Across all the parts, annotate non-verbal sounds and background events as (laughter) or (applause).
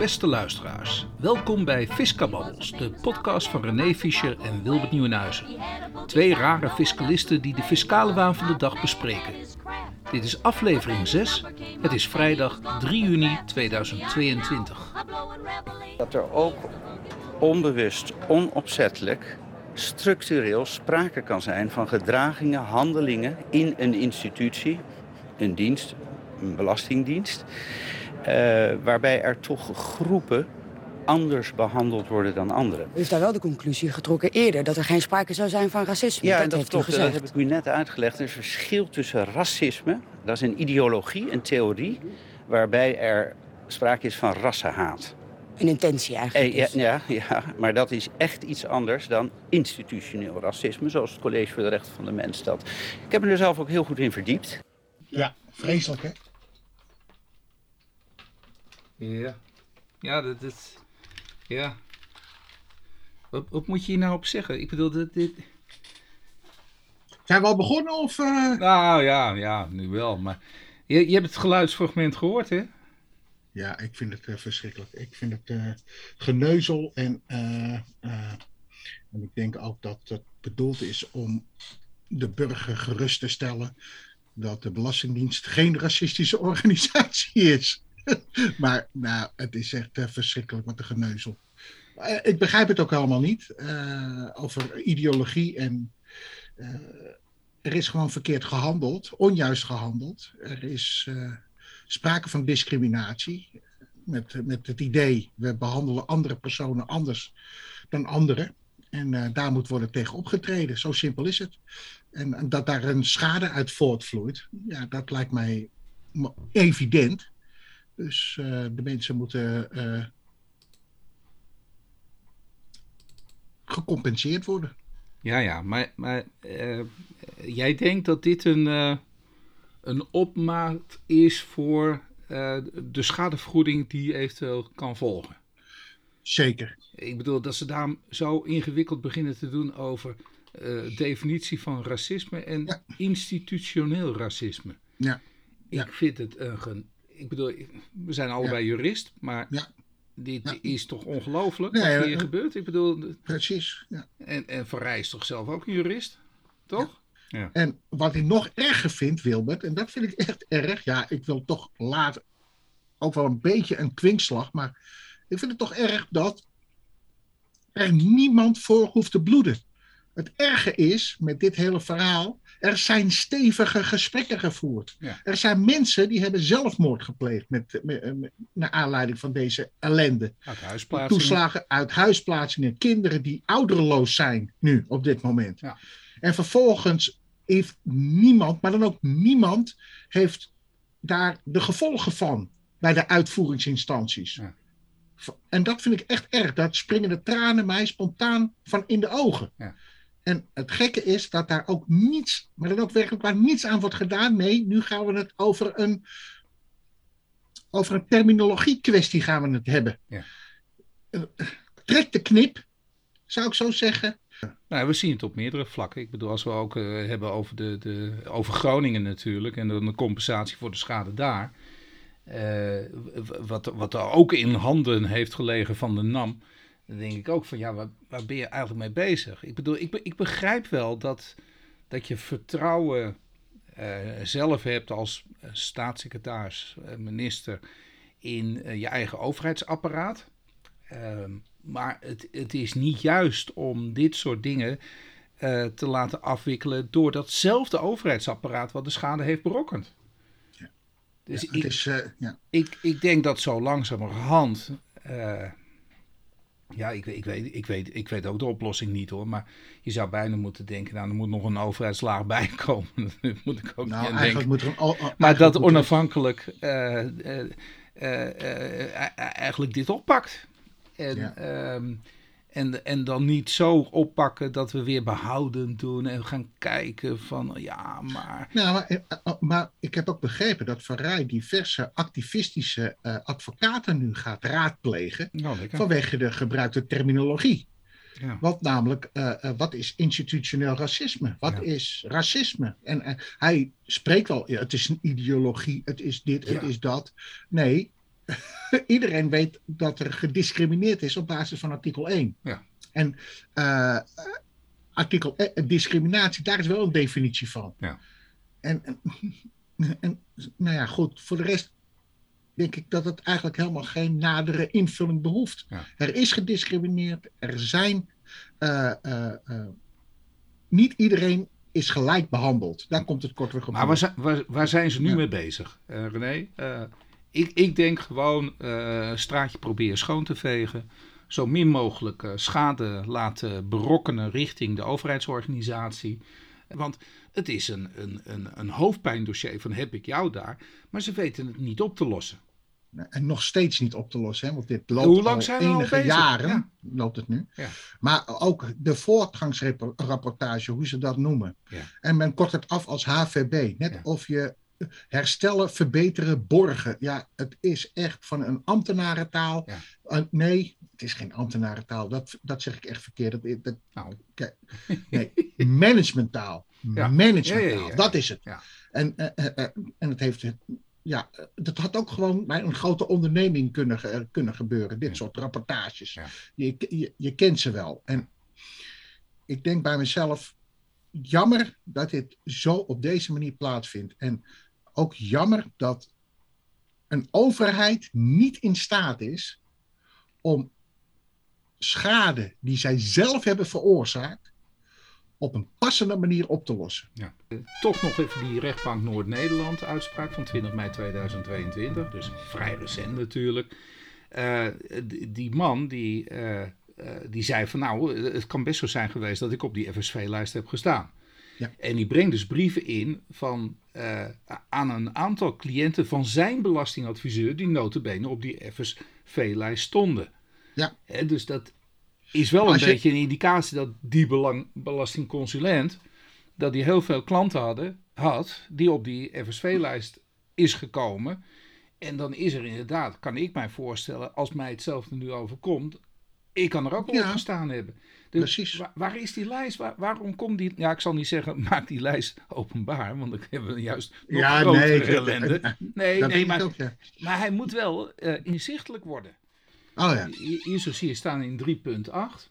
Beste luisteraars, welkom bij Fiscababbels, de podcast van René Fischer en Wilbert Nieuwenhuizen. Twee rare fiscalisten die de fiscale waan van de dag bespreken. Dit is aflevering 6. Het is vrijdag 3 juni 2022. Dat er ook onbewust, onopzettelijk, structureel sprake kan zijn van gedragingen, handelingen in een institutie, een dienst, een belastingdienst, waarbij er toch groepen anders behandeld worden dan anderen. U heeft daar wel de conclusie getrokken eerder dat er geen sprake zou zijn van racisme. Ja, dat, en dat, heeft u klopt, dat heb ik u net uitgelegd. Er is een verschil tussen racisme, dat is een ideologie, een theorie, waarbij er sprake is van rassenhaat. Een intentie eigenlijk. Eh, ja, dus. ja, ja, maar dat is echt iets anders dan institutioneel racisme, zoals het College voor de Rechten van de Mens stelt. Ik heb me er zelf ook heel goed in verdiept. Ja, vreselijk hè? Ja, ja, dat is. Ja. Wat, wat moet je hier nou op zeggen? Ik bedoel, dit. dit... Zijn we al begonnen of... eh? Nou ja, ja, nu wel. Maar je, je hebt het geluidsfragment gehoord, hè? Ja, ik vind het eh, verschrikkelijk. Ik vind het eh, geneuzel en, en ik denk ook dat het bedoeld is om de burger gerust te stellen dat de Belastingdienst geen racistische (laughs) organisatie is. (laughs) maar nou, het is echt eh, verschrikkelijk met de geneuzel. Eh, ik begrijp het ook helemaal niet eh, over ideologie en er is gewoon verkeerd gehandeld, onjuist gehandeld. Er is sprake van discriminatie. Met, met het idee, we behandelen andere personen anders dan anderen. En daar moet worden tegen opgetreden. Zo simpel is het. En, en dat daar een schade uit voortvloeit, ja, dat lijkt mij evident. Dus eh, de mensen moeten eh, gecompenseerd worden. Ja, ja, maar, maar eh, jij denkt dat dit een, een opmaat is voor de schadevergoeding die eventueel kan volgen. Zeker. Ik bedoel, dat ze daar zo ingewikkeld beginnen te doen over definitie van racisme en Ja. institutioneel racisme. Ja. Ik Ja. vind het een. Ik bedoel, we zijn allebei jurist, maar Ja. dit Ja. is toch ongelooflijk Nee, wat hier eh, gebeurt? Ik bedoel, Precies. Ja. en, en Van Rij is toch zelf ook een jurist? Toch? Ja. En wat ik nog erger vind, Wilbert, en dat vind ik echt erg. Ja, ik wil toch later ook wel een beetje een kwinkslag, maar ik vind het toch erg dat er niemand voor hoeft te bloeden. Het erge is met dit hele verhaal, er zijn stevige gesprekken gevoerd. Ja. Er zijn mensen die hebben zelfmoord gepleegd met, met, met- naar aanleiding van deze ellende. Uit huisplaatsing. Toeslagen uit huisplaatsingen, kinderen die ouderloos zijn nu op dit moment. Ja. En vervolgens heeft niemand, maar dan ook niemand, heeft daar de gevolgen van bij de uitvoeringsinstanties. Ja. En dat vind ik echt erg. Dat springen de tranen mij spontaan van in de ogen. Ja. En het gekke is dat daar ook niets, maar dan ook werkelijk waar niets aan wordt gedaan. Nee, nu gaan we het over een, over een terminologie kwestie gaan we het hebben. Ja. Eh, Trek de knip, zou ik zo zeggen. Nou, we zien het op meerdere vlakken. Ik bedoel, als we ook eh, hebben over, de, de, over Groningen natuurlijk en dan de compensatie voor de schade daar. eh, wat, wat er ook in handen heeft gelegen van de NAM. Dan denk ik ook van ja, waar, waar ben je eigenlijk mee bezig? Ik bedoel, ik, be- ik begrijp wel dat, dat je vertrouwen eh, zelf hebt als eh, staatssecretaris, eh, minister in je eigen overheidsapparaat. Ehm, maar het, het is niet juist om dit soort dingen te laten afwikkelen door datzelfde overheidsapparaat wat de schade heeft berokkend. Dus Ja, ik, het is, ja. ik, ik denk dat zo langzamerhand. Ja, ik, weet- ik, weet, ik, weet, ik weet ook de oplossing niet hoor. Maar je zou bijna moeten denken: nou, er moet nog een overheidslaag (laughs) bij komen. Daar moet ik ook Nou, niet aan eigenlijk denken. moet er een. Maar dat onafhankelijk eh, eh, eh, eigenlijk dit oppakt. En, Ja. ehm, en, en dan niet zo oppakken dat we weer behouden doen en gaan kijken van ja, maar. Nou, maar, maar ik heb ook begrepen dat Van Rij diverse activistische eh, advocaten nu gaat raadplegen. Nou, lekker. vanwege de gebruikte terminologie. Ja. Wat namelijk, wat is institutioneel racisme? Wat Ja. is racisme? En hij spreekt wel, ja, het is een ideologie, het is dit, het is dat. Nee, (laughs) iedereen weet dat er gediscrimineerd is op basis van artikel 1. Ja. En uh, artikel eh, discriminatie, daar is wel een definitie van. Ja. En, en, (laughs) en, nou ja, goed, voor de rest denk ik dat het eigenlijk helemaal geen nadere invulling behoeft. Ja. Er is gediscrimineerd, er zijn. Uh, uh, uh, niet iedereen is gelijk behandeld. Daar komt het kortweg op. Maar waar, zijn- waar, waar zijn ze nu Ja. mee bezig, eh, René? Ik, ik denk gewoon eh straatje proberen schoon te vegen. Zo min mogelijk eh, schade laten berokkenen richting de overheidsorganisatie. Want het is een, een, een, een hoofdpijndossier van heb ik jou daar. Maar ze weten het niet op te lossen. En nog steeds niet op te lossen, hè? want dit loopt Hoe lang al zijn we enige jaren. Ja. Loopt het nu. Ja. Maar ook de voortgangsrapportage, hoe ze dat noemen. Ja. En men kort het af als HVB. Net of je herstellen, verbeteren, borgen. Ja, het is echt van een ambtenarentaal. Ja. Uh, nee, het is geen ambtenarentaal. Dat, dat zeg ik echt verkeerd. Dat, dat, Nou, nee, (laughs) managementtaal. Ja. Managementtaal, Ja, dat is het. Ja. En, eh, eh, eh, en het heeft, ja, eh, dat had ook gewoon bij een grote onderneming kunnen, kunnen gebeuren. Dit soort rapportages. Je, je, je kent ze wel. En ik denk bij mezelf, jammer dat dit zo op deze manier plaatsvindt. En ook jammer dat een overheid niet in staat is om schade die zij zelf hebben veroorzaakt op een passende manier op te lossen. Ja. Toch nog even die rechtbank Noord-Nederland uitspraak van 20 mei 2022. Dus vrij recent natuurlijk. Eh, die, die man die, eh, eh, die zei van nou, het kan best zo zijn geweest dat ik op die FSV-lijst heb gestaan. Ja. En die brengt dus brieven in van, eh, aan een aantal cliënten van zijn belastingadviseur die notabene op die FSV-lijst stonden. Ja. Hè, dus dat is wel een je- beetje een indicatie dat die belang, belastingconsulent dat hij heel veel klanten hadden, had die op die FSV-lijst is gekomen. En dan is er inderdaad, kan ik mij voorstellen, als mij hetzelfde nu overkomt, ik kan er ook wel Ja. op gestaan hebben. Dus Precies. Waar, waar is die lijst? Waar- waarom komt die? Ja, ik zal niet zeggen, (laughs) maak die lijst openbaar, want dan hebben we juist nog Ja, grotere nee. ellende. (laughs) Nee, nee maar, ik ook, ja. maar hij moet wel eh, inzichtelijk worden. Oh ja. Hier, hier zo zie je staan in 3.8.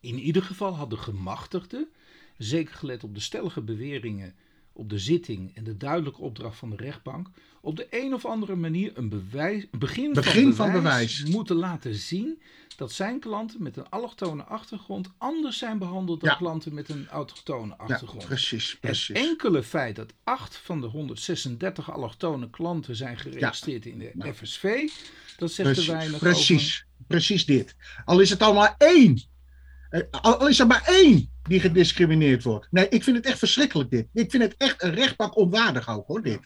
In ieder geval had de gemachtigde, zeker gelet op de stellige beweringen op de zitting en de duidelijke opdracht van de rechtbank, op de een of andere manier een, bewijs, een begin, Begin van, van bewijs moeten laten zien dat zijn klanten met een allochtone achtergrond anders zijn behandeld dan Ja. klanten met een autochtone ja, achtergrond. precies, Het precies. enkele feit dat acht van de 136 allochtone klanten zijn geregistreerd in de. FSV, dat zegt Precies, weinig precies, precies dit. Al is het al maar één. Eh, Al is er maar één die gediscrimineerd wordt. Nee, ik vind het echt verschrikkelijk dit. Ik vind het echt een rechtbank onwaardig ook hoor, dit.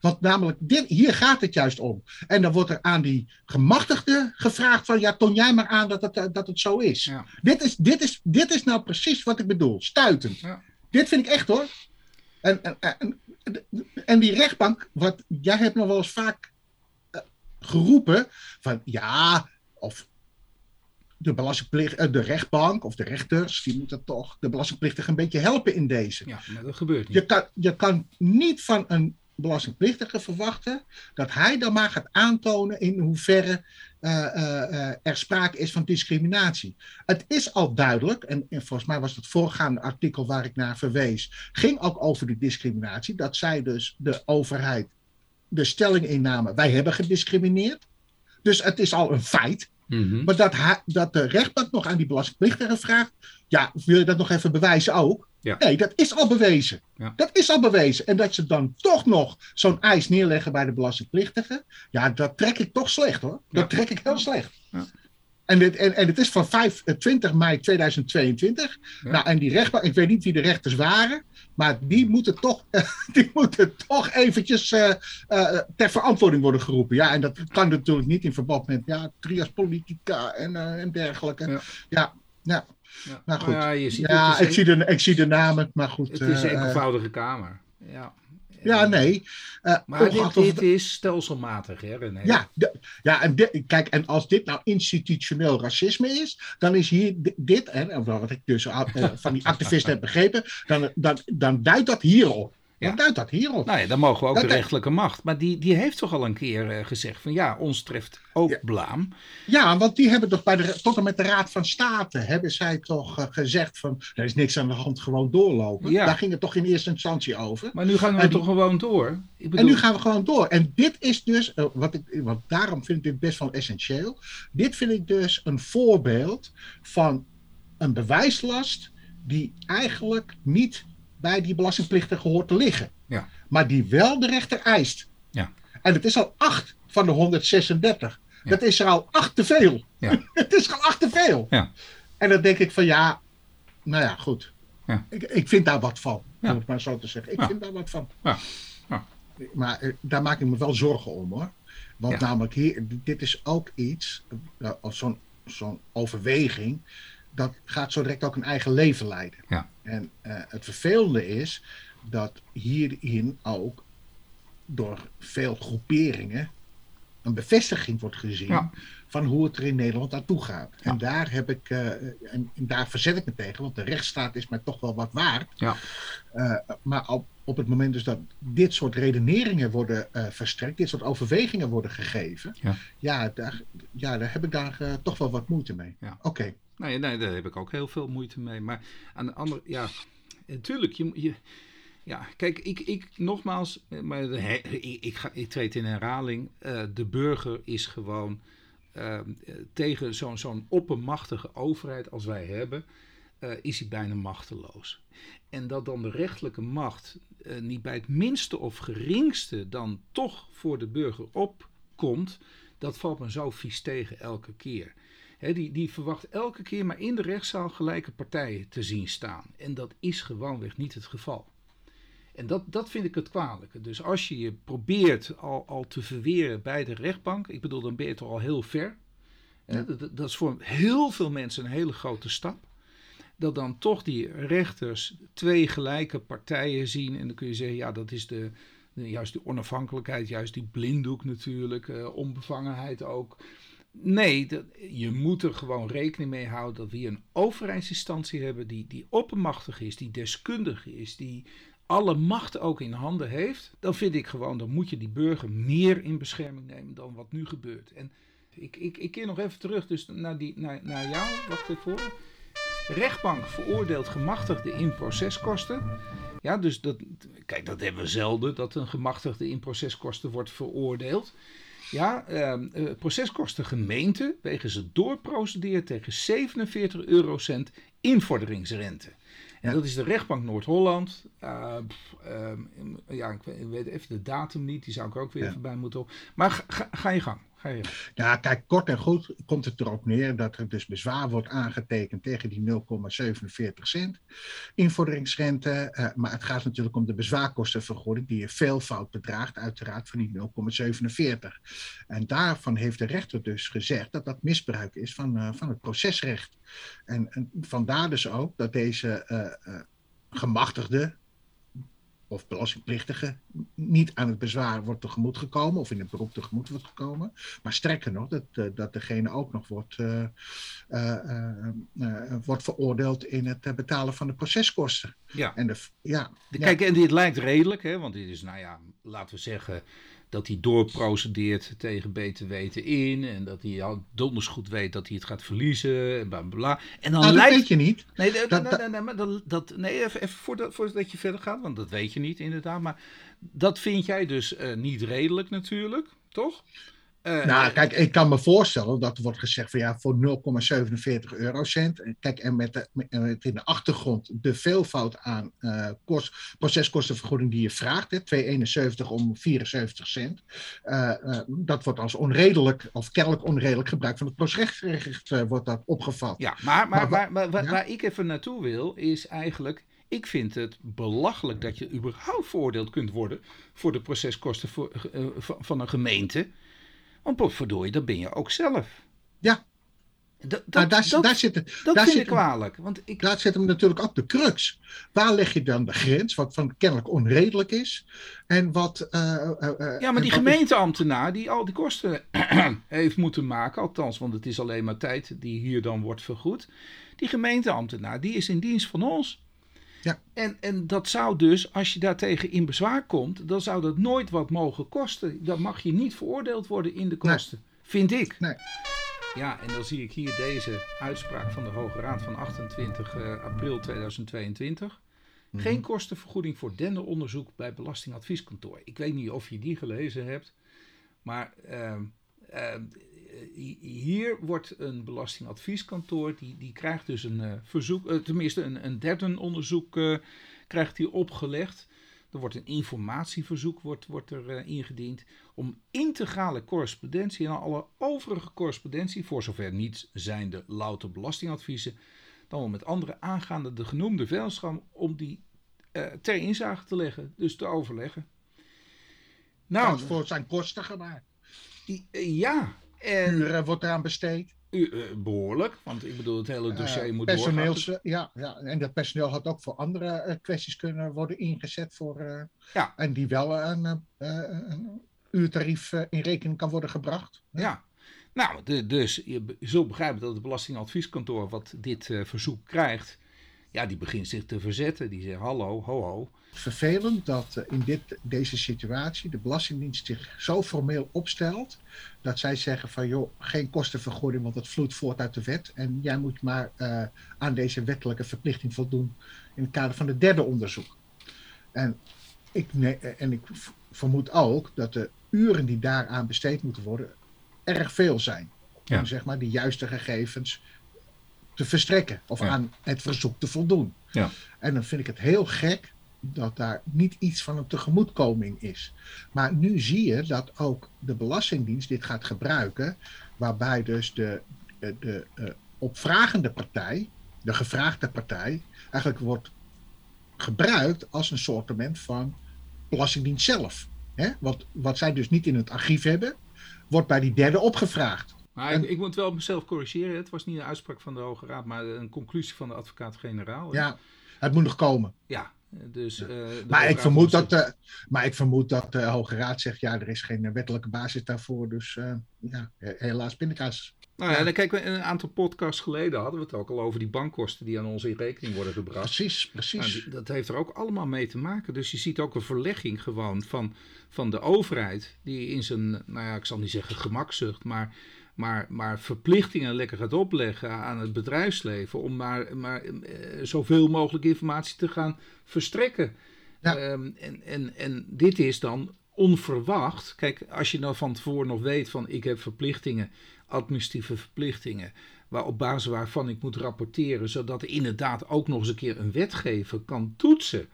Want namelijk, dit, hier gaat het juist om. En dan wordt er aan die gemachtigde gevraagd van... ja, toon jij maar aan dat het, eh, dat het zo is. Ja. Dit, is, dit, is, dit is nou precies wat ik bedoel. Stuitend. Ja. Dit vind ik echt hoor. En, en, en, en die rechtbank, wat jij hebt nog wel eens vaak eh, geroepen van ja, of de, belastingplicht, eh, de rechtbank of de rechters, die moeten toch de belastingplichtige een beetje helpen in deze. Ja, maar dat gebeurt niet. Je kan, je kan niet van een belastingplichtige verwachten dat hij dan maar gaat aantonen in hoeverre eh, eh, er sprake is van discriminatie. Het is al duidelijk, en, en volgens mij was het voorgaande artikel waar ik naar verwees, ging ook over de discriminatie, dat zij dus de overheid de stelling innamen, wij hebben gediscrimineerd. Dus het is al een feit. Mhm. Maar dat, dat de rechtbank nog aan die belastingplichtige vraagt. Ja, wil je dat nog even bewijzen ook? Ja. Nee, dat is al bewezen. Ja. Dat is al bewezen. En dat ze dan toch nog zo'n eis neerleggen bij de belastingplichtige. Ja, dat trek ik toch slecht hoor. Dat Ja. trek ik heel slecht. En, dit, en, en het is van 5, eh, 20 mei 2022. Ja. Nou, en die rechtbank, ik weet niet wie de rechters waren. Maar die moeten toch, (laughs) die moeten toch eventjes eh, eh, ter verantwoording worden geroepen. Ja, en dat kan natuurlijk niet in verband met ja, trias politica en, en dergelijke. Ja. Ja, ja, Ja. maar goed. Ja, je ziet ja het, ik, zie de, ik zie de namen, maar goed. het is een enkelvoudige kamer. Ja, ja, nee. eh, Maar dit, dit is stelselmatig, hè René? Ja, de- ja en kijk, en als dit nou institutioneel racisme is, dan is hier di- dit, en wat ik dus eh, van die activisten heb begrepen, dan, dan, dan duidt dat hierop. Ja. Duidt dat hierop? Nou ja, dan mogen we ook Dat- de rechtelijke macht. Maar die, die heeft toch al een keer eh, gezegd van ja, ons treft ook Ja. blaam. Ja, want die hebben toch bij de, tot en met de Raad van State hebben zij toch eh, gezegd van er is niks aan de hand, gewoon doorlopen. Ja. Daar ging het toch in eerste instantie over. Maar nu gaan we En toch gewoon door. Ik bedoel, En nu gaan we gewoon door. En dit is dus, eh, wat ik, want daarom vind ik dit best wel essentieel. Dit vind ik dus een voorbeeld van een bewijslast die eigenlijk niet bij die belastingplichtige hoort te liggen. Ja. Maar die wel de rechter eist. Ja. En het is al acht van de 136. Ja. Dat is er al acht te veel. Ja. (laughs) het is er al acht te veel. Ja. En dan denk ik van ja, nou ja, goed. Ja. Ik, ik vind daar wat van. Om het maar zo te zeggen. Ik vind daar wat van. Maar eh, daar maak ik me wel zorgen om hoor. Want namelijk hier, dit is ook iets, eh, zo'n zo'n overweging, dat gaat zo direct ook een eigen leven leiden. Ja. En eh, het vervelende is dat hierin ook door veel groeperingen een bevestiging wordt gezien Ja. van hoe het er in Nederland aan toe gaat. Ja. En daar heb ik, eh, en, en daar verzet ik me tegen, want de rechtsstaat is mij toch wel wat waard. Ja. Eh, maar op, op het moment dus dat dit soort redeneringen worden verstrekt, dit soort overwegingen worden gegeven, Ja. ja, daar, ja, daar heb ik daar toch wel wat moeite mee. Ja. Oké. Nee, nee, daar heb ik ook heel veel moeite mee. Maar aan de andere, ja, natuurlijk, je, je, ja, kijk, ik, ik nogmaals, eh, maar ik, ik, ga, ik treed in herhaling. eh, de burger is gewoon eh, eh, tegen zo'n zo'n oppermachtige overheid als wij hebben, eh, is hij bijna machteloos. En dat dan de rechterlijke macht niet bij het minste of geringste dan toch voor de burger opkomt, dat valt me zo vies tegen elke keer. Die, die verwacht elke keer maar in de rechtszaal gelijke partijen te zien staan. En dat is gewoonweg niet het geval. En dat, dat vind ik het kwalijke. Dus als je je probeert al, al te verweren bij de rechtbank, ik bedoel, dan ben je toch al heel ver. Dat, dat is voor heel veel mensen een hele grote stap. Dat dan toch die rechters twee gelijke partijen zien. En dan kun je zeggen, ja, dat is de, de- juist die onafhankelijkheid, juist die blinddoek natuurlijk, eh, onbevangenheid ook. Nee, dat, je moet er gewoon rekening mee houden dat we hier een overheidsinstantie hebben die, die oppermachtig is, die deskundig is, die alle macht ook in handen heeft. Dan vind ik gewoon, dan moet je die burger meer in bescherming nemen dan wat nu gebeurt. En ik, ik, ik keer nog even terug dus naar, die, naar, naar jou, wacht even voor. Rechtbank veroordeelt gemachtigde in proceskosten. Ja, dus dat, kijk, dat hebben we zelden, dat een gemachtigde in proceskosten wordt veroordeeld. Ja, ehm, eh, proceskosten gemeente wegens het doorprocederen tegen 47 eurocent invorderingsrente. En dat is de rechtbank Noord-Holland. Eh, ehm, ja, ik weet, even de datum niet, die zou ik ook weer Ja. even bij moeten op. Maar ga, ga, ga je gang. Je. Ja, kijk, kort en goed komt het erop neer dat er dus bezwaar wordt aangetekend tegen die 0,47 cent invorderingsrente. eh, maar het gaat natuurlijk om de bezwaarkostenvergoeding, die een veelvoud bedraagt, uiteraard van die 0,47. En daarvan heeft de rechter dus gezegd dat dat misbruik is van, eh, van het procesrecht. En, en vandaar dus ook dat deze eh, gemachtigde of belastingplichtige niet aan het bezwaar wordt tegemoet gekomen of in het beroep tegemoet wordt gekomen. Maar sterker nog, dat, eh, dat degene ook nog wordt, eh, eh, wordt veroordeeld in het betalen van de proceskosten. Ja. En de, ja, De- ja. Kijk, en dit lijkt redelijk, hè, want dit is, nou ja, laten we zeggen dat hij doorprocedeert tegen BTW te in en dat hij al donders goed weet dat hij het gaat verliezen en bla bla. En dan Nou, dat weet je niet. Nee, de- Dat- nee, nee, nee, maar dat, dat, nee even, even voordat, voordat je verder gaat, want dat weet je niet inderdaad. Maar dat vind jij dus eh, niet redelijk natuurlijk, toch? Eh, Nou, kijk, ik kan me voorstellen dat er wordt gezegd van ja, voor 0,47 eurocent. En Kijk, en met, de, met in de achtergrond de veelvoud aan eh, kost, proceskostenvergoeding die je vraagt, hè, 2,71 om 74 cent. eh, eh, dat wordt als onredelijk of kennelijk onredelijk gebruik van het procesrecht eh, wordt dat opgevat. Ja, maar, maar, Maar maar, wa- maar waar, ja? waar ik even naartoe wil, is eigenlijk. Ik vind het belachelijk dat je überhaupt veroordeeld kunt worden voor de proceskosten voor, eh, van een gemeente. Want potverdorie, dat ben je ook zelf. Ja. Dat, dat, daar, dat, daar zit, dat daar vind zit ik kwalijk. Want ik, daar zit hem natuurlijk ook de crux. Waar leg je dan de grens, wat van kennelijk onredelijk is? En wat. eh, eh, eh, Ja, maar die gemeenteambtenaar die al die kosten (clears throat) heeft moeten maken, althans, want het is alleen maar tijd die hier dan wordt vergoed. Die gemeenteambtenaar, die is in dienst van ons. Ja. En, en dat zou dus, als je daartegen in bezwaar komt, dan zou dat nooit wat mogen kosten. Dan mag je niet veroordeeld worden in de kosten. Vind ik. Nee. Ja, en dan zie ik hier deze uitspraak van de Hoge Raad van 28 uh, april 2022. Mhm. Geen kostenvergoeding voor denderonderzoek bij belastingadvieskantoor. Ik weet niet of je die gelezen hebt, maar uh, uh, hier wordt een belastingadvieskantoor, die, die krijgt dus een uh, verzoek, tenminste een, een derdenonderzoek krijgt hij opgelegd. Er wordt een informatieverzoek wordt, wordt er ingediend om integrale correspondentie en alle overige correspondentie, voor zover niet zijnde louter belastingadviezen, dan wel met andere aangaande de genoemde vennootschap om die uh, ter inzage te leggen, dus te overleggen. Nou, dat voor zijn kosten gedaan. Ja. En, Uren wordt eraan besteed. Uh, behoorlijk, want ik bedoel, het hele dossier uh, moet personeels, doorgaan. Ja, ja, en dat personeel had ook voor andere kwesties kunnen worden ingezet. Voor, ja. En die wel een, een uurtarief in rekening kan worden gebracht. Ja. ja. Nou, de, dus je zult begrijpen dat het belastingadvieskantoor wat dit uh, verzoek krijgt, ja, die begint zich te verzetten. Die zegt hallo, ho, ho. Vervelend dat uh, in dit, deze situatie de Belastingdienst zich zo formeel opstelt dat zij zeggen van joh, geen kostenvergoeding, want het vloeit voort uit de wet. En jij moet maar uh, aan deze wettelijke verplichting voldoen in het kader van het derde onderzoek. En ik, nee, en ik vermoed ook dat de uren die daaraan besteed moeten worden erg veel zijn. Ja. Om zeg maar de juiste gegevens te verstrekken of Ja. aan het verzoek te voldoen. Ja. En dan vind ik het heel gek dat daar niet iets van een tegemoetkoming is. Maar nu zie je dat ook de Belastingdienst dit gaat gebruiken, waarbij dus de, de, de eh, opvragende partij, de gevraagde partij, eigenlijk wordt gebruikt als een soortement van Belastingdienst zelf. Hè? Wat, wat zij dus niet in het archief hebben, wordt bij die derde opgevraagd. Maar En- ik, ik moet wel mezelf corrigeren. Het was niet een uitspraak van de Hoge Raad, maar een conclusie van de advocaat-generaal. Ja, het moet nog komen. Ja, dus... eh, Maar ik, vermoed dat de, maar ik vermoed dat de Hoge Raad zegt, ja, er is geen wettelijke basis daarvoor. Dus eh, ja, helaas pindakaas. Nou ja, dan kijk, een aantal podcasts geleden hadden we het ook al over die bankkosten die aan ons in rekening worden gebracht. Precies, Nou, precies. die- dat heeft er ook allemaal mee te maken. Dus je ziet ook een verlegging gewoon van, van de overheid, die in zijn, nou ja, ik zal niet zeggen gemakzucht, maar, maar, maar verplichtingen lekker gaat opleggen aan het bedrijfsleven om maar, maar eh, zoveel mogelijk informatie te gaan verstrekken. Ja. Ehm, en, en, en dit is dan onverwacht. Kijk, als je nou van tevoren nog weet van ik heb verplichtingen, administratieve verplichtingen, waar op basis waarvan ik moet rapporteren, zodat inderdaad ook nog eens een keer een wetgever kan toetsen.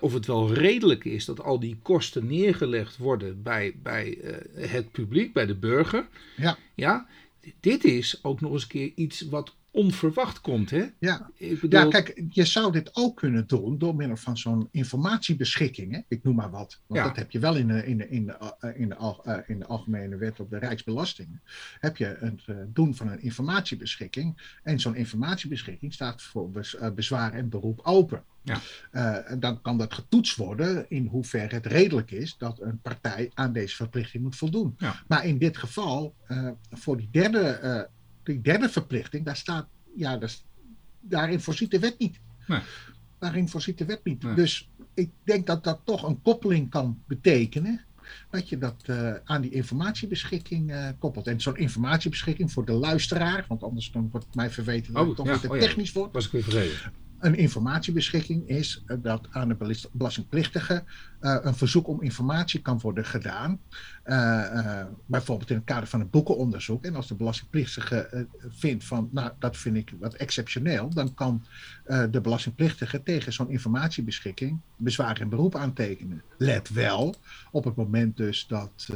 Of het wel redelijk is dat al die kosten neergelegd worden bij, bij eh, het publiek, bij de burger. Ja. Ja, dit is ook nog eens een keer iets wat onverwacht komt. Hè? Ja. Bedoel, ja, kijk, je zou dit ook kunnen doen door middel van zo'n informatiebeschikking. Hè? Ik noem maar wat. Want Ja. dat heb je wel in de, in, de, in, de, eh, in, de, al- eh, in de Algemene Wet op de Rijksbelastingen. Heb je het eh, doen van een informatiebeschikking. En zo'n informatiebeschikking staat voor bez- bezwaar en beroep open. Ja. En dan kan dat getoetst worden in hoeverre het redelijk is dat een partij aan deze verplichting moet voldoen. Ja. Maar in dit geval, voor die derde, die derde verplichting, daar staat, ja, daar, daarin voorziet de wet niet. Nee. Daarin voorziet de wet niet. Nee. Dus ik denk dat dat toch een koppeling kan betekenen. Dat je dat eh, aan die informatiebeschikking eh, koppelt. En zo'n informatiebeschikking voor de luisteraar, want anders dan wordt mij verweten dat Oh, het toch ja, weer te oh ja. technisch wordt. was ik weer vergeten. Een informatiebeschikking is eh, dat aan de belas- belastingplichtige eh, een verzoek om informatie kan worden gedaan. Eh, bijvoorbeeld in het kader van een boekenonderzoek. En als de belastingplichtige vindt van, nou, dat vind ik wat exceptioneel, dan kan de belastingplichtige tegen zo'n informatiebeschikking bezwaar en beroep aantekenen. Let wel, op het moment dus dat,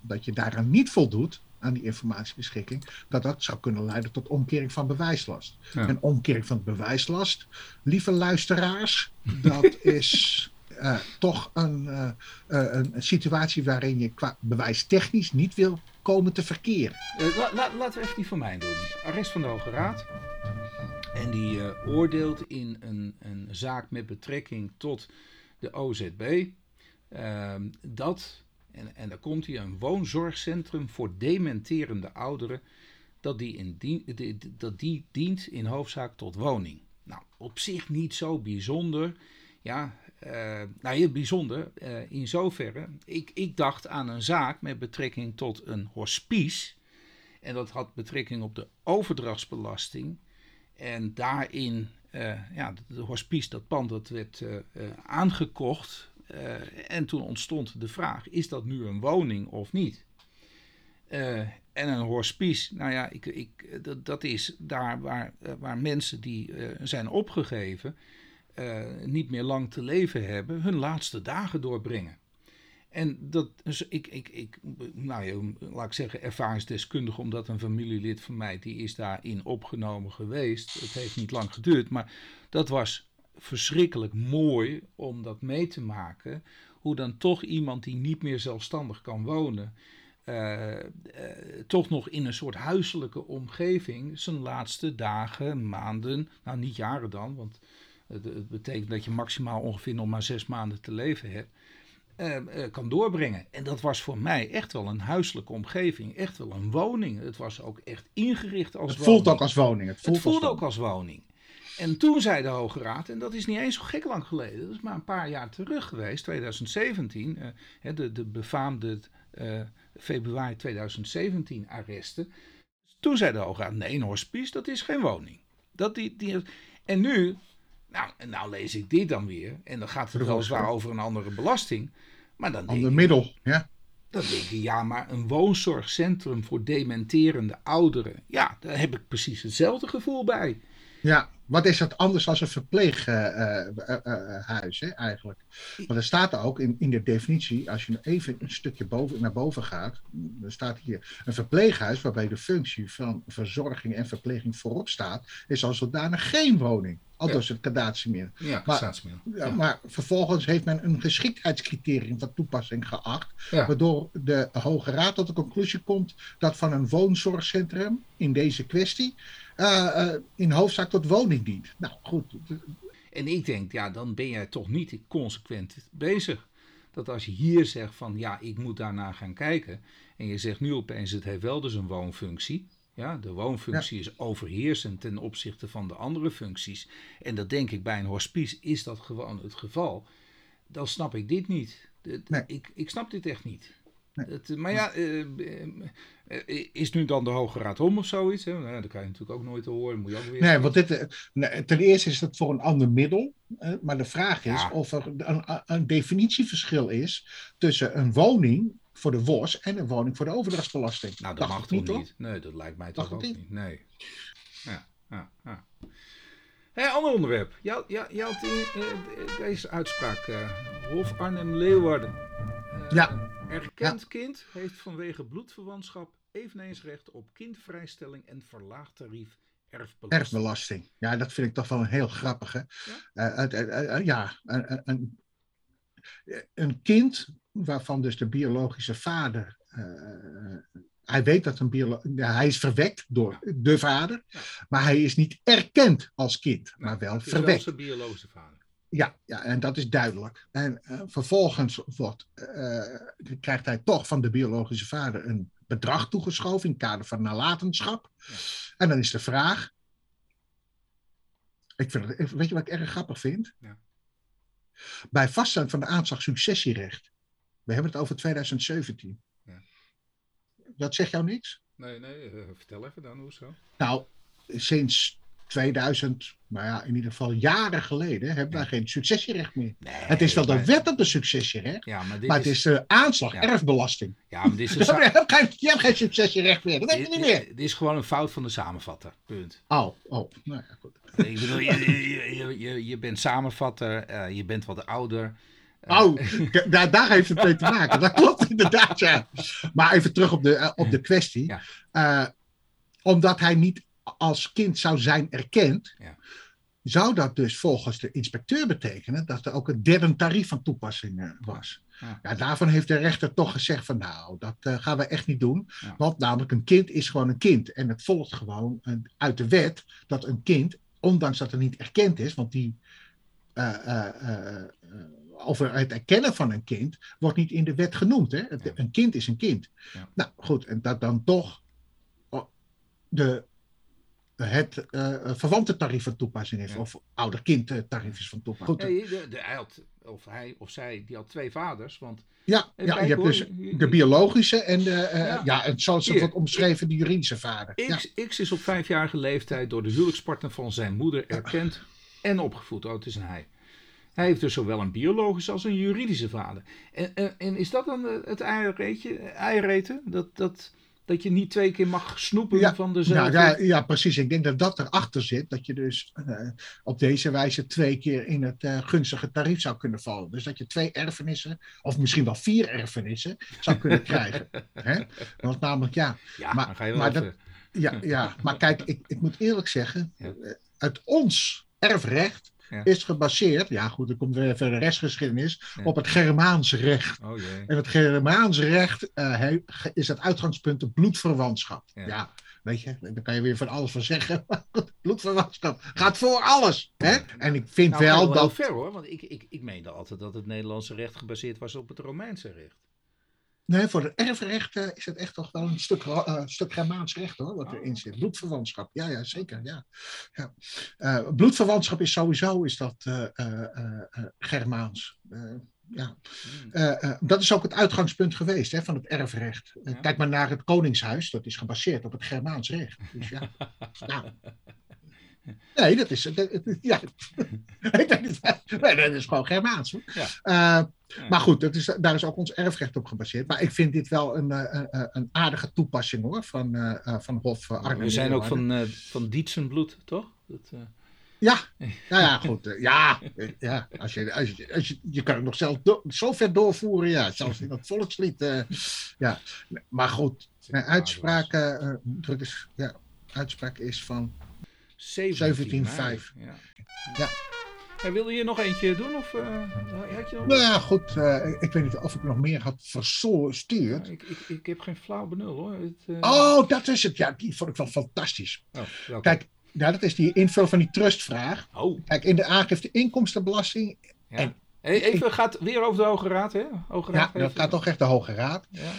dat je daaraan niet voldoet, aan die informatiebeschikking, dat dat zou kunnen leiden tot omkering van bewijslast. Ja. En omkering van bewijslast, lieve luisteraars, dat (laughs) is eh, toch een, eh, eh, een, situatie waarin je qua bewijstechnisch niet wil komen te verkeren. La- la- laten we even die van mij doen. Arrest van de Hoge Raad. En die oordeelt in een, een zaak met betrekking tot de OZB. ehm, dat, en, en daar komt hier een woonzorgcentrum voor dementerende ouderen. Dat die, in dien- die- dat die dient in hoofdzaak tot woning. Nou, op zich niet zo bijzonder. Ja, uh, nou ja, bijzonder uh, in zoverre. Ik, ik dacht aan een zaak met betrekking tot een hospice. En dat had betrekking op de overdrachtsbelasting. En daarin, uh, ja, de hospice, dat pand, dat werd aangekocht. En toen ontstond de vraag, is dat nu een woning of niet? en een hospice, nou ja, ik, ik, dat, dat is daar waar, waar mensen die zijn opgegeven niet meer lang te leven hebben, hun laatste dagen doorbrengen. En dat is, ik, ik, ik, nou ja, laat ik zeggen, ervaringsdeskundig, omdat een familielid van mij, die is daarin opgenomen geweest. Het heeft niet lang geduurd, maar dat was verschrikkelijk mooi om dat mee te maken. Hoe dan toch iemand die niet meer zelfstandig kan wonen, uh, uh, toch nog in een soort huiselijke omgeving zijn laatste dagen, maanden, nou niet jaren dan, want het, het, betekent dat je maximaal ongeveer nog maar zes maanden te leven hebt. Uh, kan doorbrengen. En dat was voor mij echt wel een huiselijke omgeving, echt wel een woning. Het was ook echt ingericht als het woning. Het voelt ook als woning. Het voelt, het voelt ook als woning. En toen zei de Hoge Raad, en dat is niet eens zo gek lang geleden, dat is maar een paar jaar terug geweest, 2017, uh, de, de befaamde uh, februari 2017 arresten. Toen zei de Hoge Raad, nee, een hospice, dat is geen woning. Dat die, die, en nu nou, nou lees ik dit dan weer. En dan gaat het wel zwaar over een andere belasting. Maar dan Ander middel, ja. Dan denk je, ja, maar een woonzorgcentrum voor dementerende ouderen. Ja, daar heb ik precies hetzelfde gevoel bij. Ja, wat is dat anders dan een verpleeghuis uh, uh, eigenlijk? Want er staat ook in, in de definitie, als je even een stukje boven, naar boven gaat, dan staat hier een verpleeghuis waarbij de functie van verzorging en verpleging voorop staat, is als zodanig geen woning. Aldus ja. het cadatiemeer. Ja, maar, ja. maar vervolgens heeft men een geschiktheidscriterium van toepassing geacht, waardoor de Hoge Raad tot de conclusie komt dat van een woonzorgcentrum in deze kwestie uh, uh, in hoofdzaak tot woning dient. Nou goed. En ik denk, ja, dan ben jij toch niet consequent bezig. Dat als je hier zegt van ja, ik moet daarna gaan kijken. En je zegt nu opeens, het heeft wel dus een woonfunctie. Ja, de woonfunctie is overheersend ten opzichte van de andere functies. En dat denk ik bij een hospice is dat gewoon het geval. Dan snap ik dit niet. Nee. Ik, ik snap dit echt niet. Het, maar ja, uh, is nu dan de Hoge Raad om of zoiets? Hè? Nou, dat kan je natuurlijk ook nooit horen. Moet je ook weer nee, want dit, nee, ten eerste is het voor een ander middel. maar de vraag is ja. of er een, een, definitieverschil is tussen een woning voor de WOS en een woning voor de overdrachtsbelasting. Nou, dat mag toch niet? niet? Nee, dat lijkt mij toch ook niet? Nee. Ja, ja, ja. Hey, ander onderwerp. Je had in, uh, deze uitspraak, uh, Hof Arnhem Leeuwarden. Uh, ja. Erkend ja. kind heeft vanwege bloedverwantschap eveneens recht op kindvrijstelling en verlaagd tarief erfbelasting. Erfbelasting. Ja, dat vind ik toch wel een heel grappige. Ja, ja een, een, een kind waarvan dus de biologische vader. Uh, hij weet dat een biolo ja, hij is verwekt door de vader, ja. maar hij is niet erkend als kind, maar wel verwekt. Wel biologische vader. Ja, ja, en dat is duidelijk. En uh, vervolgens wordt, uh, krijgt hij toch van de biologische vader een bedrag toegeschoven in het kader van nalatenschap. Ja. En dan is de vraag. Ik vind het, weet je wat ik erg grappig vind? Ja. Bij vaststelling van de aanslag successierecht we hebben het over 2017. Ja. Dat zegt jou niks? Nee, nee, vertel even dan, hoezo? Nou, sinds 2000, maar ja, in ieder geval jaren geleden, hebben ja. wij geen successierecht meer. Nee, het is wel de wet op de successierecht, ja, maar, het is de aanslag, ja. erfbelasting. Ja, maar dit is (laughs) een... je, hebt geen, je hebt geen successierecht meer, dat heb je niet meer. Dit is gewoon een fout van de samenvatter, punt. Oh, oh, nou ja, goed. ik bedoel, je, je, je, je, bent samenvatter, uh, je bent wat ouder... Oh, daar, daar heeft het mee te maken. Dat klopt inderdaad, ja. Maar even terug op de, uh, op de kwestie. Omdat hij niet als kind zou zijn erkend, ja. zou dat dus volgens de inspecteur betekenen dat er ook een derde tarief van toepassing uh, was. Ja. ja. daarvan heeft de rechter toch gezegd van nou, dat gaan we echt niet doen. Want namelijk een kind is gewoon een kind. En het volgt gewoon uit de wet dat een kind, ondanks dat er niet erkend is, want die over het erkennen van een kind wordt niet in de wet genoemd. Hè? Ja. Een kind is een kind. Nou goed, en dat dan toch de het uh, verwante tarief van toepassing is. Ja. Of ouder-kind tarief is van toepassing. Nee, de, de, hij had, of hij of zij, die had twee vaders. Want, ja, ja je hebt dus de biologische en de, uh, ja. ja, en zoals het wordt omschreven, de juridische vader. X, ja. X is op vijfjarige leeftijd door de huwelijkspartner van zijn moeder erkend en opgevoed. Oh, het is een hij. Hij heeft dus zowel een biologische als een juridische vader. En, en, en is dat dan het eierreten? Dat, dat, dat je niet twee keer mag snoepen van dezelfde... Ja, ja, ja, precies. Ik denk dat dat erachter zit. Dat je dus uh, op deze wijze twee keer in het uh, gunstige tarief zou kunnen vallen. Dus dat je twee erfenissen, of misschien wel vier erfenissen, zou kunnen (laughs) krijgen. Hè? Want namelijk, ja... Ja, maar, ga je wel maar dat, ja, ja, maar kijk, ik, ik moet eerlijk zeggen, ja. uit ons erfrecht ja. is gebaseerd, ja goed, dan komt weer even de restgeschiedenis, op het Germaans recht. Oh, en het Germaans recht uh, is het uitgangspunt de bloedverwantschap. Ja. weet je, daar kan je weer van alles van zeggen. (laughs) bloedverwantschap gaat voor alles. Hè? En ik vind nou, wel, wel dat... ver hoor, want ik, ik, ik meende altijd dat het Nederlandse recht gebaseerd was op het Romeinse recht. Nee, voor het erfrecht uh, is het echt toch wel een stuk, uh, stuk Germaans recht hoor, wat erin zit. Bloedverwantschap, ja, ja zeker. Ja. Ja. Uh, bloedverwantschap is sowieso is dat Germaans. ja. dat is ook het uitgangspunt geweest hè, van het erfrecht. Kijk maar naar het Koningshuis, dat is gebaseerd op het Germaans recht. Dus ja. (laughs) nou. Nee, dat is. Dat, ja. (laughs) nee, dat is gewoon Germaans. Hoor. Ja. Uh, maar goed, dat is, daar is ook ons erfrecht op gebaseerd. Maar ik vind dit wel een, een, eh, eh, een aardige toepassing hoor, van, uh, van Hof Arnhem. We zijn ook van, uh, van Dietsenbloed, toch? Dat, ja, (laughs) nou ja, goed. ja, ja als je, als je, als je, je kan het nog zelf do zo ver doorvoeren, ja. Zelfs in dat volkslied. ja. Maar goed, mijn uitspraak, druk is, ja, uitspraak is van 1705. Ja. ja. Ja. wilde je nog eentje doen? Of, uh, had je nog... Nou ja, goed. Uh, ik weet niet of ik nog meer had verstuurd. Ja, ik, ik, ik heb geen flauw benul hoor. Het, uh... Oh, dat is het. Ja, die vond ik wel fantastisch. Oh, Kijk, ja, dat is die invul van die trustvraag. Oh. Kijk, in de aangifte inkomstenbelasting. Ja. En, Even, gaat weer over de Hoge Raad, hè? Hoge Raad ja, dat gaat toch echt de Hoge Raad. Ja.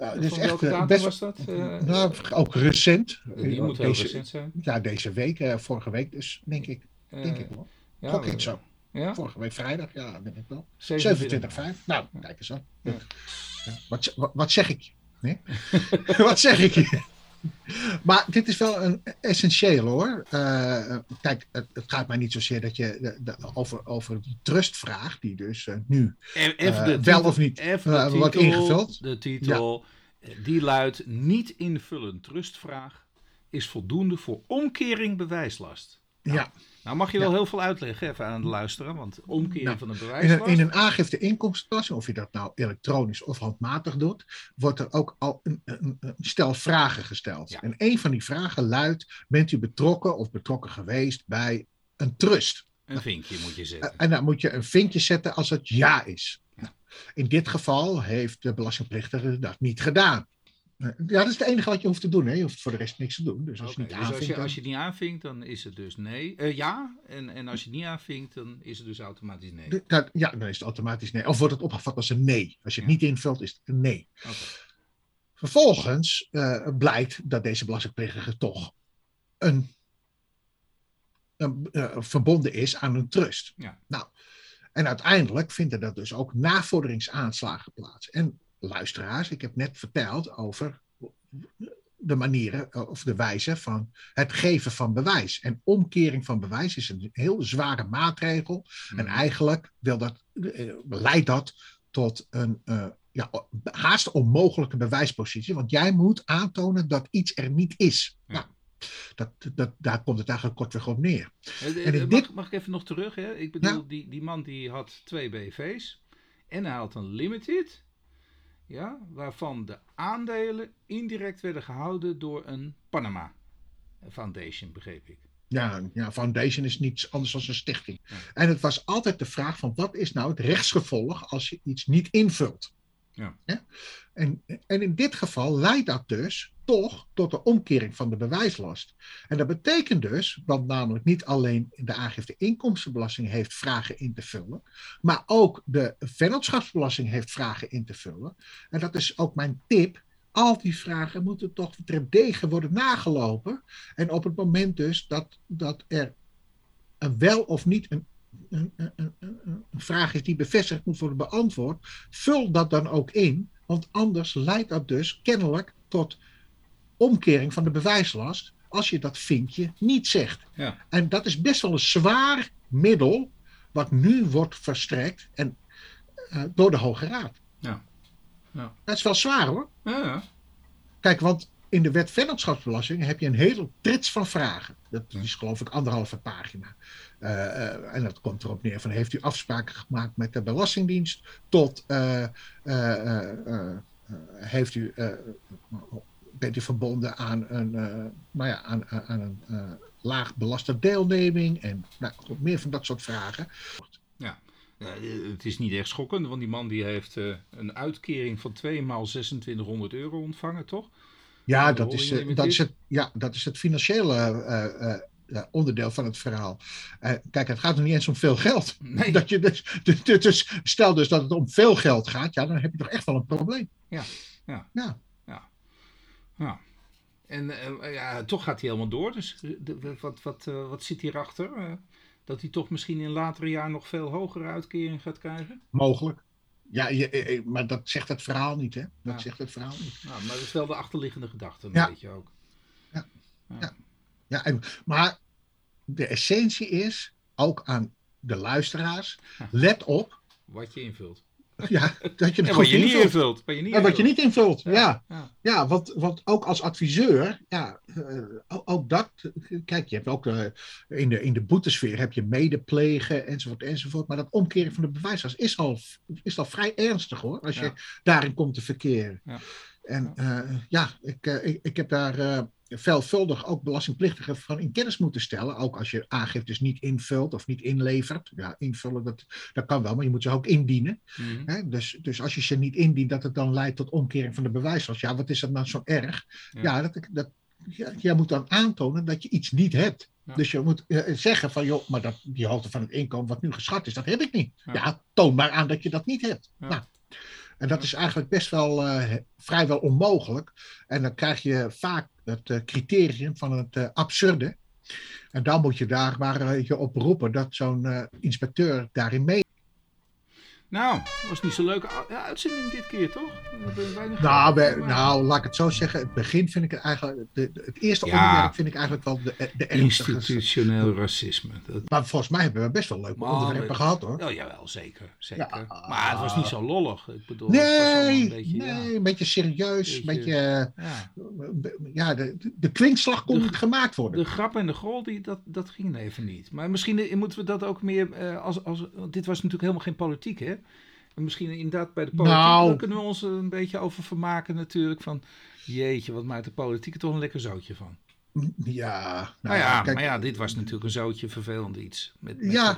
Uh, dus echt, best, was dat? Uh, nou, ook recent. Die moet heel deze, recent zijn. Ja, deze week, vorige week dus, denk ik. denk ik wel. Ja, Gok ik zo. Ja? Vorige week vrijdag, ja, denk ik wel. 27,5. Nou, kijk eens aan. Ja. Wat, wat, wat, zeg ik je? Nee? (laughs) wat zeg ik je? Maar dit is wel een essentieel hoor. Uh, kijk, het, het, gaat mij niet zozeer dat je de, de, over, over die trustvraag, die dus uh, nu uh, wel of niet titel, wordt ingevuld. De titel, ja. die luidt niet invullen trustvraag is voldoende voor omkering bewijslast. Nou, ja. Nou mag je wel heel veel uitleggen even aan de luisteren, want omkering nou, van een bewijs. In een, in een aangifte inkomstenbelasting, of je dat nou elektronisch of handmatig doet, wordt er ook al een, een, een stel vragen gesteld. Ja. En een van die vragen luidt: bent u betrokken of betrokken geweest bij een trust? Een vinkje moet je zetten. En dan moet je een vinkje zetten als het ja is. Ja. In dit geval heeft de belastingplichtige dat niet gedaan. Ja, dat is het enige wat je hoeft te doen. Hè? Je hoeft voor de rest niks te doen. Dus als, okay, je, niet dus als, je, als je het niet aanvinkt, dan is het dus nee. Uh, ja, en, en als je het niet aanvinkt, dan is het dus automatisch nee. De, dat, ja, dan is het automatisch nee. Of wordt het opgevat als een nee. Als je het ja. niet invult, is het een nee. Okay. Vervolgens uh, blijkt dat deze belastingplichtige toch een, een uh, verbonden is aan een trust. Ja. Nou, en uiteindelijk vinden er dus ook navorderingsaanslagen plaats. En luisteraars, ik heb net verteld over de manieren eh, of de wijze van het geven van bewijs. En omkering van bewijs is een heel zware maatregel. Mm. En eigenlijk wil dat, eh, leidt dat tot een uh, ja, haast onmogelijke bewijspositie. Want jij moet aantonen dat iets er niet is. Nou, dat, dat, daar komt het eigenlijk kortweg op neer. En mag, dit... mag ik even nog terug? Hè? Ik bedoel, ja. die, die man die had twee BV's. En hij had een limited ja, waarvan de aandelen indirect werden gehouden door een Panama Foundation, begreep ik. Ja, ja, foundation is niets anders dan een stichting. Ja. En het was altijd de vraag van wat is nou het rechtsgevolg als je iets niet invult? Ja. ja? En, en in dit geval leidt dat dus toch tot de omkering van de bewijslast. En dat betekent dus, want namelijk niet alleen de aangifte inkomstenbelasting heeft vragen in te vullen, maar ook de vennootschapsbelasting heeft vragen in te vullen. En dat is ook mijn tip al die vragen moeten toch degen worden nagelopen. En op het moment dus dat, dat er een wel of niet een, een, een, een, vraag is die bevestigd moet worden beantwoord, vul dat dan ook in. Want anders leidt dat dus kennelijk tot omkering van de bewijslast als je dat vinkje niet zegt. Ja. En dat is best wel een zwaar middel wat nu wordt verstrekt en, uh, door de Hoge Raad. Ja. ja. Dat is wel zwaar hoor. Ja, ja. Kijk, want in de wet vennootschapsbelasting heb je een hele trits van vragen. Dat is geloof ik anderhalve pagina. Uh, uh, en dat komt erop neer van heeft u afspraken gemaakt met de Belastingdienst tot heeft u, bent u verbonden aan een, nou ja, aan, aan een laag belaste deelneming en nou, meer van dat soort vragen. Ja. het is niet echt schokkend, want die man die heeft een uitkering van 2 maal 2600 euro ontvangen, toch? Ja, dat is, dat, is het, ja dat is het financiële uh, onderdeel van het verhaal. kijk, het gaat er niet eens om veel geld. Nee. Dat je dus, dus, dus, stel dus dat het om veel geld gaat, ja, dan heb je toch echt wel een probleem. Ja, ja. ja. Ja. En ja, toch gaat hij helemaal door. Dus de, wat, wat, wat zit hierachter? dat hij toch misschien in latere jaar nog veel hogere uitkering gaat krijgen? Mogelijk. Ja, je, maar dat zegt het verhaal niet, hè? Dat Ja. zegt het verhaal niet. Nou, maar dat is wel de achterliggende gedachte, een Ja. beetje ook. Ja. Ja. Ja. Ja, en, maar de essentie is, ook aan de luisteraars, let op Wat je invult. Ja, dat je het En goed wat je niet invult. Wat je niet En wat je niet invult, ja. Ja. Ja, want, want ook als adviseur, ja, eh, ook, dat, kijk, je hebt ook eh, in, de, in de boetesfeer heb je medeplegen enzovoort enzovoort, maar dat omkeren van de bewijslast is al, is al vrij ernstig hoor, als je daarin komt te verkeren. Ja. En ja, ik, eh, ik, ik heb daar veelvuldig ook belastingplichtigen van in kennis moeten stellen, ook als je aangiftes niet invult of niet inlevert. Ja, invullen, dat, dat kan wel, maar je moet ze ook indienen. Mhm. Hè? Dus, dus als je ze niet indient, dat het dan leidt tot omkering van de bewijslast. Ja, wat is dat nou zo erg? Ja. Ja, dat, dat, ja, jij moet dan aantonen dat je iets niet hebt. Ja. Dus je moet eh, zeggen van, joh, maar dat, die hoogte van het inkomen wat nu geschat is, dat heb ik niet. Ja. Ja, toon maar aan dat je dat niet hebt. Nou, en dat is eigenlijk best wel eh, vrijwel onmogelijk. En dan krijg je vaak het eh, criterium van het eh, absurde. En dan moet je daar maar je op beroepen dat zo'n inspecteur daarin mee. Nou, was niet zo'n leuke ja, uitzending dit keer, toch? Nou, we- nou, laat ik het zo zeggen. Het begin vind ik het eigenlijk. De, de- het eerste Ja. onderwerp vind ik eigenlijk wel de, de ernstigste. Institutioneel racisme. Dat, Maar volgens mij hebben we best wel leuke onderwerpen we- gehad hoor. oh jawel, zeker. zeker. Ja. maar het was niet zo lollig. Ik bedoel, het Nee, een beetje, nee, een beetje serieus. Een Beetje- beetje, ja. de, de, kwinkslag kon niet gemaakt worden. De grap en de grol, die, dat, dat ging even niet. Maar misschien eh, moeten we dat ook meer eh, als, als. Want dit was natuurlijk helemaal geen politiek, hè? En misschien inderdaad bij de politiek Nou. daar kunnen we ons er een beetje over vermaken, natuurlijk. Van jeetje, wat maakt de politiek er toch een lekker zootje van. ja, Nou, ja, kijk, maar ja, dit was natuurlijk een zootje vervelend iets. Met, met Ja.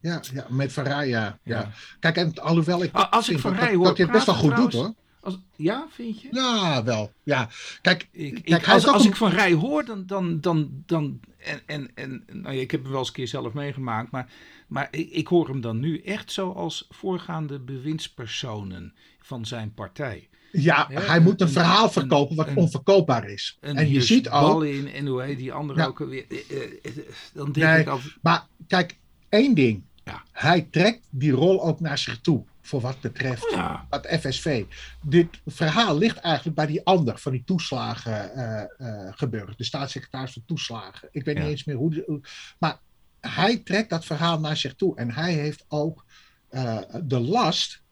Ja, ja, met Van Rij, ja, ja. Ja. Kijk, en alhoewel ik. Als ik vind Van dat- Rij dat, hoor dat je het best wel goed doet hoor. Als, ja, vind je? Ja, wel. Ja, kijk, Ik, Kijk, ik, als als een- ik van Rij hoor, dan. dan, dan, dan en, en, en nou ja, ik heb hem wel eens een keer zelf meegemaakt, maar, maar ik, ik hoor hem dan nu echt zoals voorgaande bewindspersonen van zijn partij. ja, hij moet een een- verhaal verkopen wat een- onverkoopbaar is. En, je ziet ook. Ballin en hoe heet die andere Ja. ook alweer. Eh, eh, eh, Dan denk Nee. ik altijd. Maar kijk, één ding. Ja. Hij trekt die rol ook naar zich toe. Voor wat betreft Ja, het FSV. Dit verhaal ligt eigenlijk bij die ander van die toeslagen eh eh, gebeuren. De staatssecretaris van toeslagen. Ik weet Ja. niet eens meer hoe. de- hoe- maar hij trekt dat verhaal naar zich toe. En hij heeft ook eh, de last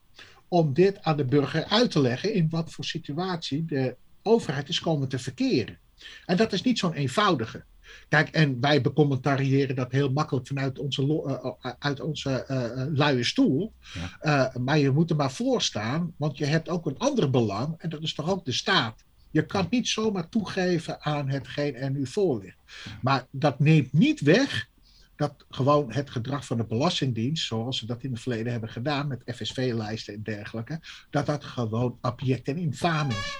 om dit aan de burger uit te leggen. in wat voor situatie de overheid is komen te verkeren. En dat is niet zo'n eenvoudige. Kijk, en wij becommentariëren dat heel makkelijk vanuit onze, lo- eh, eh, uit onze eh, eh, luie stoel. Eh, maar je moet er maar voor staan, want je hebt ook een ander belang. En dat is toch ook de staat. Je kan niet zomaar toegeven aan hetgeen er nu voor ligt. Maar dat neemt niet weg dat gewoon het gedrag van de Belastingdienst, zoals ze dat in het verleden hebben gedaan met FSV-lijsten en dergelijke, dat dat gewoon abject en infaam is.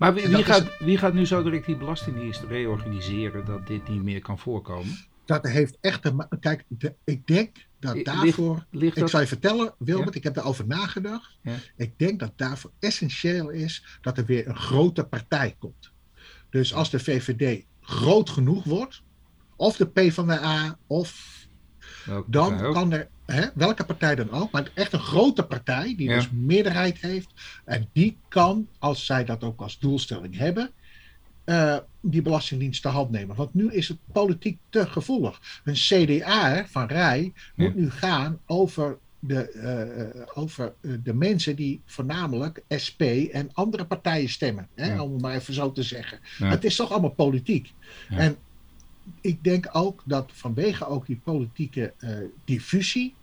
Maar wie, gaat, wie gaat nu zo direct die belastingdienst reorganiseren dat dit niet meer kan voorkomen? dat heeft echt een. Kijk, de, ik denk dat Ligt- daarvoor. ligt ik zou je vertellen, Wilbert, Ja? ik heb daarover nagedacht. Ja. Ik denk dat daarvoor essentieel is dat er weer een grote partij komt. Dus als de VVD groot genoeg wordt, of de PvdA, of Welke dan kan er, hè, welke partij dan ook, maar echt een grote partij die Ja. dus meerderheid heeft. En die kan, als zij dat ook als doelstelling hebben, eh, die belastingdienst te hand nemen. Want nu is het politiek te gevoelig. Een CDA van Rij moet nu gaan over de, eh, eh, over de mensen die voornamelijk SP en andere partijen stemmen. Hè, Ja. Om het maar even zo te zeggen. Ja. Het is toch allemaal politiek. En ik denk ook dat vanwege ook die politieke diffusie.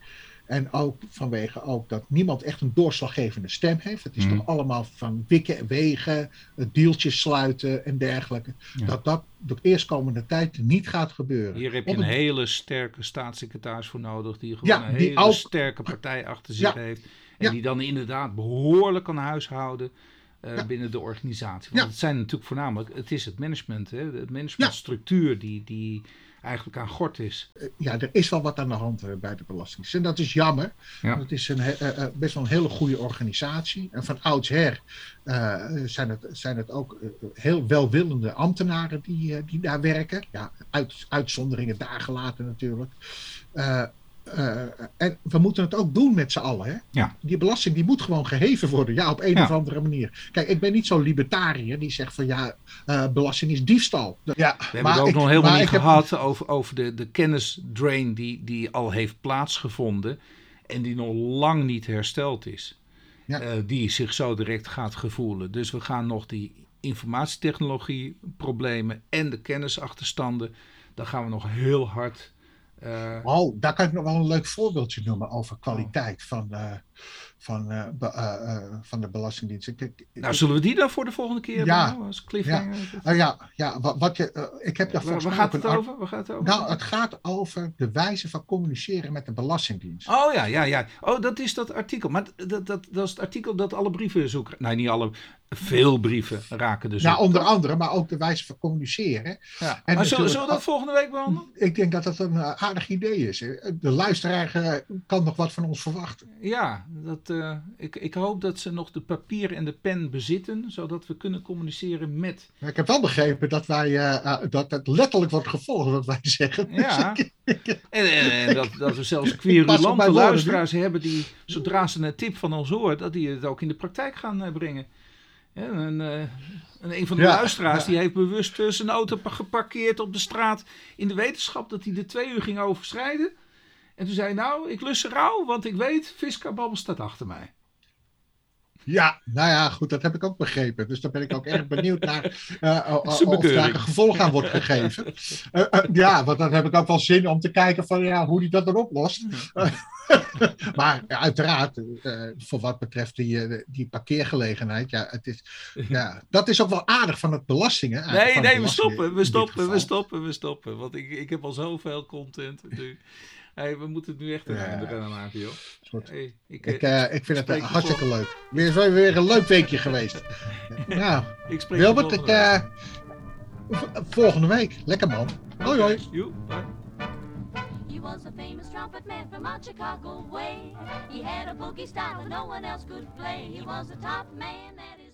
En ook vanwege ook dat niemand echt een doorslaggevende stem heeft. Het is Mhm. toch allemaal van wikken en wegen, eh, dealtjes sluiten en dergelijke. Ja. Dat dat de eerstkomende tijd niet gaat gebeuren. Hier heb je een het- hele sterke staatssecretaris voor nodig. Die gewoon Ja, een die hele ook- sterke partij achter zich Ja. heeft. En Ja. die dan inderdaad behoorlijk kan huishouden eh, Ja. binnen de organisatie. Want Ja. het zijn natuurlijk voornamelijk, het is het management. Hè? De managementstructuur die, die eigenlijk aan gort is. ja, er is wel wat aan de hand eh, bij de Belastingdienst. En dat is jammer. Ja. Want het is een, eh, eh, best wel een hele goede organisatie. En van oudsher eh, zijn, het, zijn het ook eh, heel welwillende ambtenaren die, eh, die daar werken. Ja, uit, uitzonderingen daar gelaten natuurlijk. Eh, en we moeten het ook doen met z'n allen. Hè? Ja. Die belasting die moet gewoon geheven worden. Ja, op een Ja. of andere manier. Kijk, ik ben niet zo'n libertariër die zegt van ja, eh, belasting is diefstal. Ja, We hebben het ook ik- nog helemaal niet heb- gehad over, over de, de kennisdrain die, die al heeft plaatsgevonden. En die nog lang niet hersteld is. Ja. Eh, die zich zo direct gaat gevoelen. Dus we gaan nog die informatietechnologie problemen en de kennisachterstanden. Daar gaan we nog heel hard. Eh, Oh, daar kan ik nog wel een leuk voorbeeldje noemen over kwaliteit van, eh, van, eh, be- van de Belastingdienst. Ik, ik- nou, zullen we die dan voor de volgende keer Ja. als cliffhanger? Ah, ja, ja, wat, wat je, ik heb daar Waar, gaat het een over? Waar gaat het over? Nou, het gaat over de wijze van communiceren met de Belastingdienst. Oh ja, ja, ja. Oh, dat is dat artikel. Maar dat, dat, dat is het artikel dat alle brieven zoeken. Nee, niet alle. Veel brieven raken dus. nou, onder andere, maar ook de wijze van communiceren. Ja. en Maar zullen, we dat volgende week behandelen? Ik denk dat dat een eh, aardig idee is. De luisteraar eh, kan nog wat van ons verwachten. Ja, dat, eh, ik, ik hoop dat ze nog de papier en de pen bezitten, zodat we kunnen communiceren met. Maar Ik heb wel begrepen dat, wij, dat het letterlijk wordt gevolgd wat wij zeggen. Ja. (laughs) En, en, en dat, dat we zelfs querulante woorden, luisteraars hebben die, zodra ze een tip van ons horen, dat die het ook in de praktijk gaan brengen. Ja, en, eh, en een van de Ja, luisteraars ja. die heeft bewust eh, zijn auto pa- geparkeerd op de straat in de wetenschap dat hij de twee uur ging overschrijden. En toen zei hij, nou, ik lust rauw, want ik weet, Fiska Babbel staat achter mij. Ja, nou ja, goed, dat heb ik ook begrepen. Dus daar ben ik ook erg (laughs) benieuwd naar Zijn of daar een gevolg aan wordt gegeven. (laughs) Ja, want dan heb ik ook wel zin om te kijken van ja, hoe die dat dan oplost. (laughs) maar ja, uiteraard, eh, voor wat betreft die, eh, die parkeergelegenheid, ja, het is, ja, dat is ook wel aardig van het belastingen. Nee, nee, we stoppen, we stoppen, we stoppen, we stoppen. Want ik, ik heb al zoveel content nu. Hey, we moeten het nu echt een Ja. einde gaan maken, joh. Hey, ik, Ik, eh, ik vind het hartstikke leuk. Weer, weer, weer een leuk weekje geweest. (laughs) Nou, ik spreek Wilbert, volgende week. Lekker man. Hoi hoi. He was a famous trumpet man from out Chicago way. He had a boogie style that no one else could play. He was the top man that